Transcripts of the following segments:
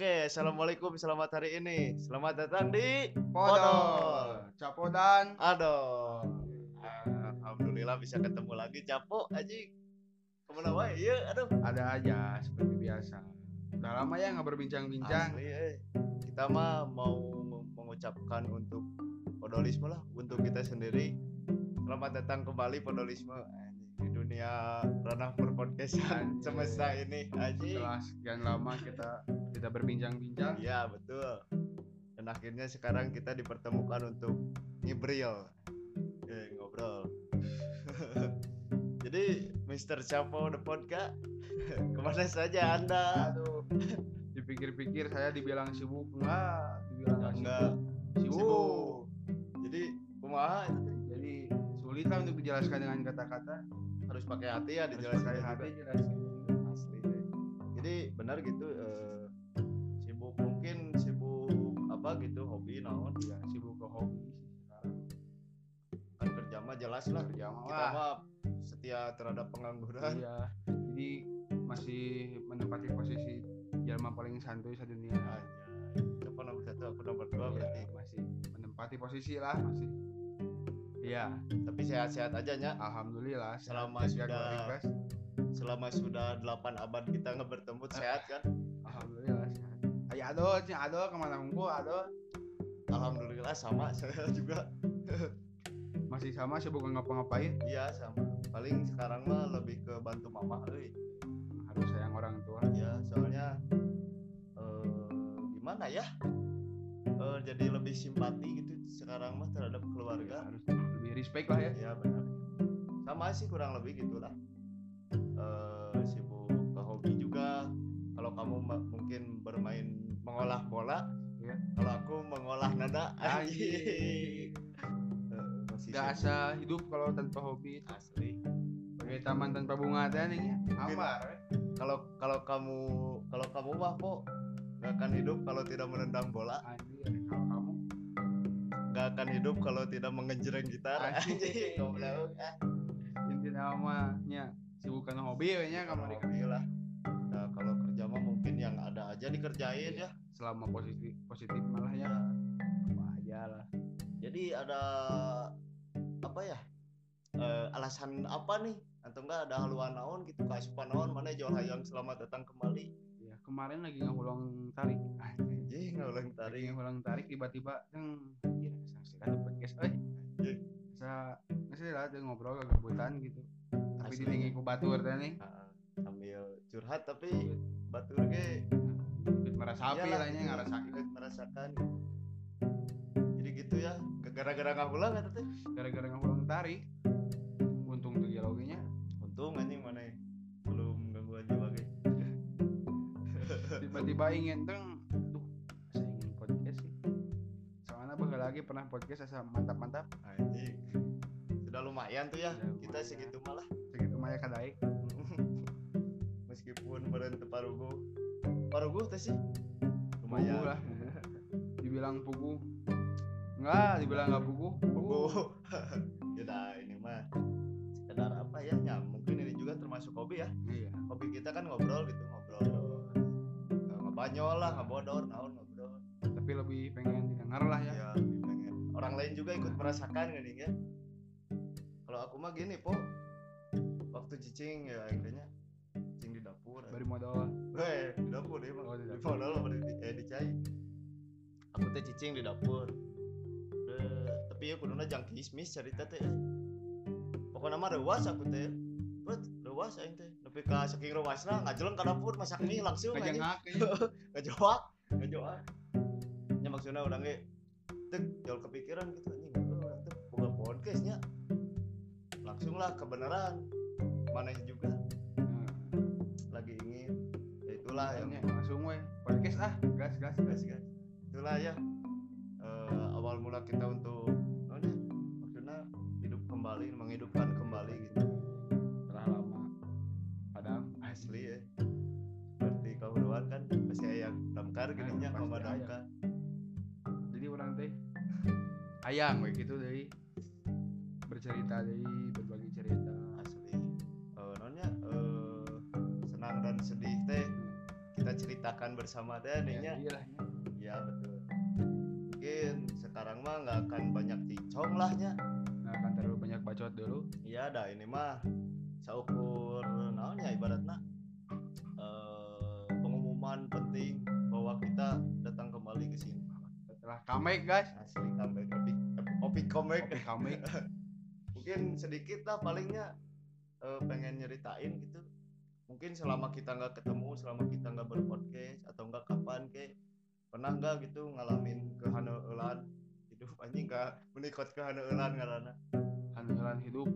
Oke, assalamualaikum, selamat hari ini. Selamat datang di Podol, Capo dan Aduh, alhamdulillah bisa ketemu lagi, Capo, Aji. Ke mana wae? Iya, aduh. ada aja seperti biasa. Udah lama ya nggak berbincang-bincang. Asli, eh. Kita mah mau mengucapkan untuk podolisme lah, untuk kita sendiri. Selamat datang kembali podolisme di dunia ranah perpodcastan semesta ini, Aji. Setelah sekian lama kita tidak berbincang-bincang. Iya betul. Dan akhirnya sekarang kita dipertemukan untuk ngibril, eh, ngobrol. Jadi Mr. Chapo the Podcast, ke mana saja anda? Aduh. Dipikir-pikir saya dibilang sibuk enggak, dibilang nggak Enggak sibuk. sibuk. Jadi kumaha? Jadi sulit lah untuk dijelaskan dengan kata-kata. harus pakai hati ya Harus dijelaskan pakai juga. hati jelaskan. Asli. Jadi benar gitu sibuk apa gitu hobi naon Ya, sibuk ke hobi sekarang. kan kerja mah jelas lah Kerja mah kita mah setia terhadap pengangguran Iya. Jadi masih menempati posisi Jerman paling santuy sedunia. Anjay. Siapa nomor satu, aku nomor dua Iya, berarti. masih menempati posisi lah masih. Iya, Tapi sehat-sehat aja nya. alhamdulillah. Selama sehat. Sudah- request, Selama sudah 8 abad kita nggak bertemu sehat kan? alhamdulillah sehat. Ayo ado, cing ado ke mana unggul ado Alhamdulillah sama saya juga. masih sama sibuk ngapa-ngapain Iya sama. Paling sekarang mah lebih ke bantu mama euy. harus sayang orang tua. Ya, soalnya eh gimana ya? Eh, jadi lebih simpati gitu sekarang mah terhadap keluarga. harus lebih respect lah ya. Ya benar. Sama sih kurang lebih gitulah. Eh sibuk ke hobi juga. Kalau kamu mungkin bermain mengolah bola, Iya. Kalau aku mengolah nada, Anjing. Eh, masih Gak sibuk. asa hidup kalau tanpa hobi. asli. Sebagai taman tanpa bunga teh nih ya. Hambar. we. Kalau kalau kamu kalau kamu mah kok nggak akan hidup kalau tidak menendang bola, Anjir, kalau kamu nggak akan hidup kalau tidak mengejreng gitar. Anjing. Anjing, goblok. Ah, inti namanya sibuk karena hobi Kalau kamari hobi lah. Nah, kalau kerja mah mungkin yang ada aja dikerjain ya. Selama positif positif malah ya apa aja lah Jadi ada apa ya? Eh, alasan apa nih? Atau enggak ada haluan naon gitu kasupan naon mana jual hayang selamat datang kembali. ya kemarin lagi ngulang tarik Anjing ngulang tarik. ngulang tarik tiba-tiba deng ya ada podcast euy Anjing. bisa ngasih lah ngobrol kegabutan gitu tapi Asli. ditinggi ku batur teh nih sambil curhat tapi batur ge Ikut merasapi lah ngarasain ikut merasakan. Jadi gitu ya gara-gara nggak pulang kata teh gara-gara ngulang tarik untung tuh ya nya untung anjing mana ya, belum gangguan jiwa ge tiba-tiba ingin deng aduh saya ingin podcast sih. Soalnya bakal lagi pernah podcast asa mantap-mantap. Anjing. Sudah lumayan tuh ya Sudah kita lumayan. segitu malah. Segitu mah ya kadai meskipun beren teu paruguh teh sih. Pugu lumayan lah. Pugu. dibilang pugu. Enggak dibilang enggak pugu. Pugu. ya dah ini mah sekedar apa ya ya mungkin ini juga termasuk hobi ya. Iya. Hobi kita kan ngobrol gitu ngobrol. Ngebanyol lah ngebodor naon ngobrol. Tapi lebih pengen didengar lah ya. Ya lebih pengen. Orang lain juga ikut merasakan gini ya. Kalau aku mah gini po. Waktu cicing ya akhirnya dapur bari modal Weh, di dapur dia mah Oh, di di dapur. modal apa? Di, eh di cai. Aku teh cicing di dapur. Udah, tapi ya kuduna jang kismis cerita teh. Pokoknya mah rewas aku teh. Pret, rewas aing teh. Nepi ka saking rewasna ngajeleng ka dapur masak mie langsung ngajengak ngejawab ngejawab nya maksudnya orang ge tek jauh kepikiran gitu anjing. Orang teh boga podcastnya langsung lah kebenaran. Mana juga itulah yang langsung we podcast ah gas gas gas guys itulah ya eh, awal mula kita untuk nonnya maksudnya hidup kembali menghidupkan kembali gitu. Setelah lama. Padahal asli ya. Seperti kau doang kan masih ayam damkar gini nya aya. damkar. Jadi orang teh ayang we gitu dari bercerita dari kenangan bersama teh ya, ya betul. Mungkin sekarang mah nggak akan banyak cincong lah nya. Nggak akan terlalu banyak bacot dulu. Iya dah ini mah seukur naon ya ibaratnya. Eh, pengumuman penting bahwa kita datang kembali ke sini. Setelah comeback guys. Asli comeback comeback. Kopi comeback. Mungkin sedikit lah palingnya eh, pengen nyeritain gitu mungkin selama kita nggak ketemu selama kita nggak berpodcast atau nggak kapan ke pernah nggak gitu ngalamin kehaneulan hidup? Anjing nggak menikot kehaneulan karena haneulan hidup.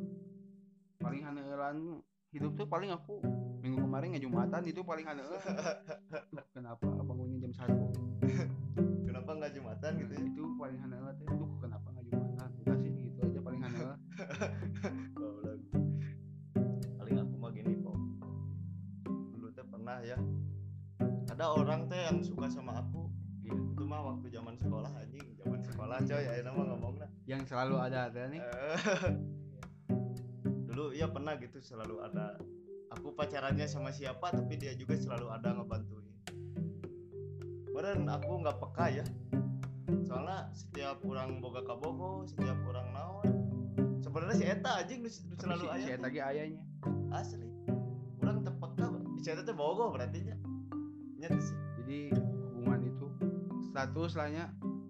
Paling haneulan hidup tuh paling aku minggu kemarin ngejumatan itu paling haneulan. Kenapa bangunnya jam satu? Kenapa nggak jumatan gitu ya? Itu paling haneulan teh suka sama aku. Iya. itu mah waktu zaman sekolah anjing. Zaman sekolah coy ya nama ngomongnya. Yang selalu ada teh nih? Eh, dulu iya pernah gitu selalu ada. Aku pacarannya sama siapa tapi dia juga selalu ada ngebantuin. Meren aku nggak peka ya. Soalnya setiap orang boga kabogo setiap orang naon. Sebenarnya si Eta nu tapi selalu si, si ayah eta ge ayahnya. Asli. Orang terpeka si Eta teh bogo berarti nya. Nyata sih jadi hubungan itu. Status lahnya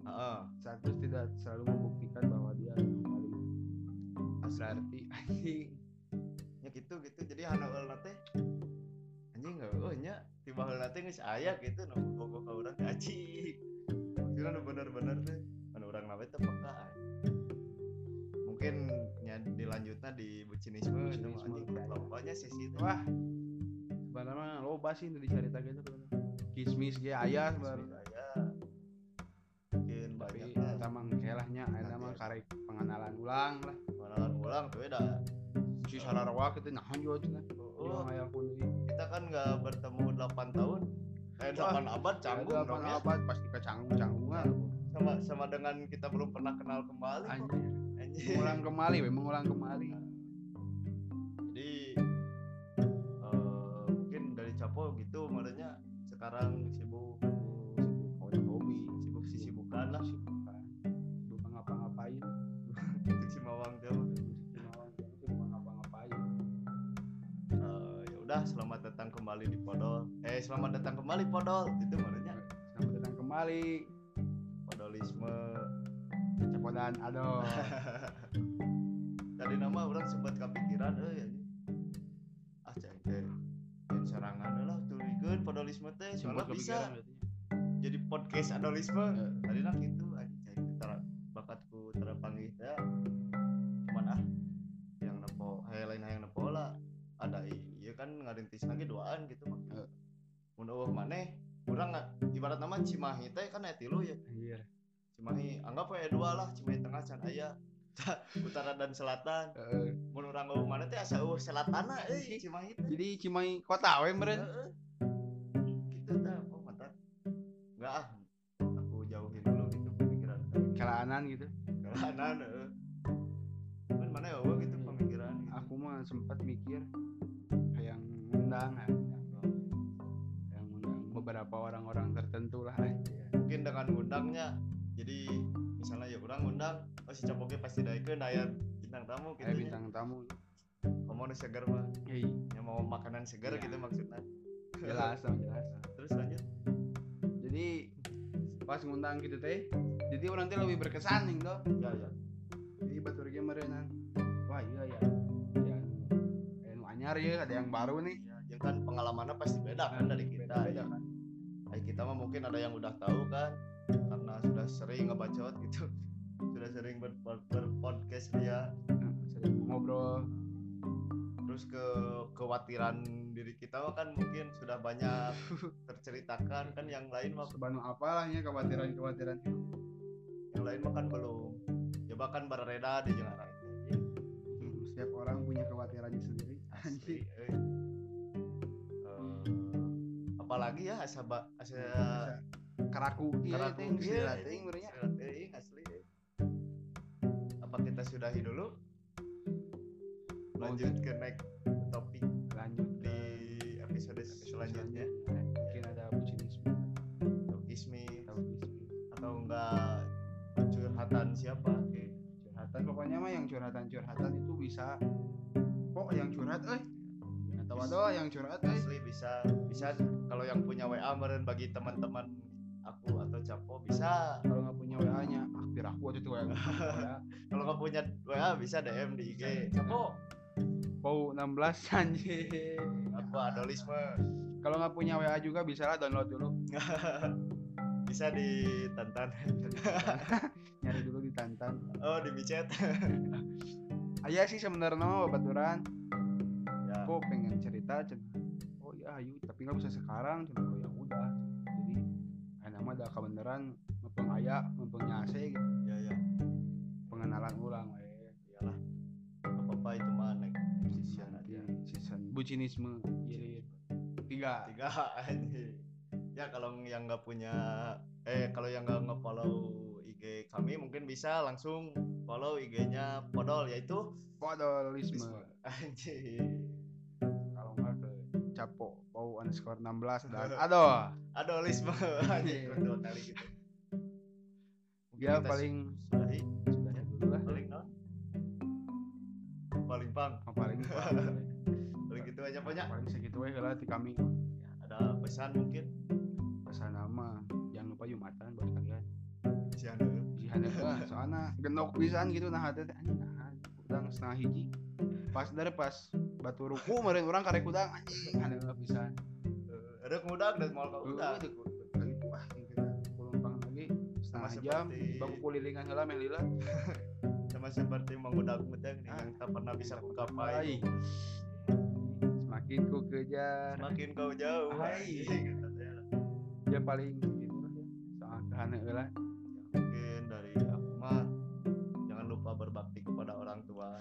Heeh. status tidak selalu membuktikan bahwa dia yang paling berarti. Anjing. Nya gitu gitu. Jadi hanaul nate anjing nggak oh nya tiba hal nate geus aya gitu nu bogo ka urang anjing. Kira nu bener-bener teh anu urang nawe teh peka mungkin nya dilanjutna di bucinisme Bucinisme, anjing. Ya. lobanya sisi teh wah mah loba sih nu dicarita gitu kismis ge aya sebenarnya. aya. Mungkin tapi banyak eta mah kelahnya eta mah karek pengenalan ulang lah. Pengenalan ulang tuh beda si sararawa kita nahan juga cenah oh, pun deui. kita kan nggak bertemu 8 tahun. Eh 8 abad canggung Ada dong apa ya. abad pasti ke canggung canggungan. Sama sama dengan kita belum pernah kenal kembali. Anjir. Anjing mengulang kembali we mengulang kembali. Jadi Eh, ya selamat datang kembali di Podol. Eh selamat datang kembali Podol. Itu makanya selamat datang kembali. Podolisme. Cepodan aduh. Tadi nama orang sempat kepikiran eh anjing. ah cai teh yang serangan lah turikeun Podolisme teh Sempat bisa jadi podcast adolisme. Eh. tadi nak itu ngarintis lagi duaan gitu mah mun eueuh maneh urang ibarat nama Cimahi teh kan aya tilu ya. Anjir Cimahi anggap we dua lah Cimahi tengah can aya utara dan selatan. Mun urang eueuh maneh teh asa eueuh selatana euy Cimahi teh. Jadi Cimahi kota we meureun. Heeh. gitu tah oh mantap. Enggak ah aku jauhin dulu gitu pemikiran kelaanan gitu. Kelahanan heeh. Kan mana ya gitu pemikiran gitu. aku mah sempat mikir yang undang yang undang beberapa orang-orang tertentu lah anjir. mungkin dengan undangnya jadi misalnya ya orang undang oh si capoge pasti daikeun aya bintang tamu gitu kayak nya. bintang tamu. Ngomong nu seger mah hei yang mau makanan segar Iya. gitu maksudnya. Jelas dong jelas. Terus lanjut. Jadi pas ngundang gitu teh jadi orang teh lebih berkesan nih tuh ya ya jadi batur ge meureunan wah iya ya yang nu anyar ya ada yang baru nih. Ya kan pengalamannya pasti beda kan dari kita beda ya. kan. Ay, kita mah mungkin ada yang udah tahu kan karena sudah sering ngebacot gitu. Sudah sering ber, ber- berpodcast dia. Nah, sering ngobrol. Terus ke kekhawatiran diri kita mah kan mungkin sudah banyak terceritakan kan yang lain mah. Sebanu apalahnya kekhawatiran kekhawatiran yang lain mah kan belum. Ya bahkan berreda di jalan setiap orang punya kekhawatirannya sendiri. Asli lagi ya asa ba, asa karaku karaku iya, iya ting berarti iya, iya, asli. Apa kita sudahi dulu? Lanjut ke next topik lanjut di episode, selanjutnya. Eh, mungkin ada bucinisme atau ismi atau atau enggak curhatan siapa gitu. curhatan pokoknya mah yang curhatan curhatan itu bisa. Kok yang curhat eh atau ada yang curhat eh. Asli bisa bisa. Kalau yang punya WA meren bagi teman-teman aku atau capo bisa. Kalau nggak punya WA nya akhir aku waktu itu WA kalau nggak punya WA bisa DM di IG capo Pau 16 anjir aku adolisme? Kalau nggak punya WA juga bisa lah download dulu. Bisa di Tantan. Nyari dulu di Tantan. Oh di micet Aya sih sebenarnya mah babaturan ya aku pengen cerita cen oh ya ayo tapi nggak bisa sekarang cen oh ya udah jadi kayak nama ada kebenaran mumpung aya mumpung nyase gitu. Ya ya. Pengenalan ulang we. Iyalah. Apa apa itu mah nek season nanti aja season bucinisme. Jadi tiga. Tiga anjing. ya kalau yang nggak punya eh kalau yang nggak nge-follow IG kami mungkin bisa langsung follow IG-nya Podol yaitu podolisme. Anjing underscore 16 dan aduh. adolisme anjing Iya. dua kali gitu. Ya paling sudahi dulu lah. paling non paling pang. Oh, paling paling gitu aja banyak paling segitu aja lah di kami. Ada pesan mungkin? Pesan nama jangan lupa jumatan buat kalian. Si anu si hana lah. Soalnya genok pisan gitu nah hati teh. Anjing nah udang setengah hiji. Pas dari pas batu ruku kemarin orang karek udang anjing lah pisan Kemudak dan mau kau udah. Udah. Ah yang kita pelumpang lagi setengah jam. baku kulilingan heula meh lila sama seperti mengudak muteng nih yang tak pernah bisa ku Ai. kapai semakin ku kejar. Semakin kau jauh. Ai. anjing, kata saya. ya paling lah ya. Soal kehana heula mungkin dari aku mah jangan lupa berbakti kepada orang tua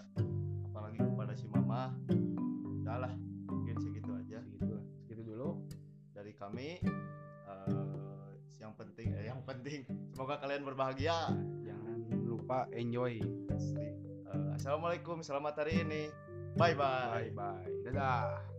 kami eh, yang penting eh, yang penting. Semoga kalian berbahagia. Jangan lupa enjoy. Eh, assalamualaikum selamat hari ini. Bye bye bye bye dadah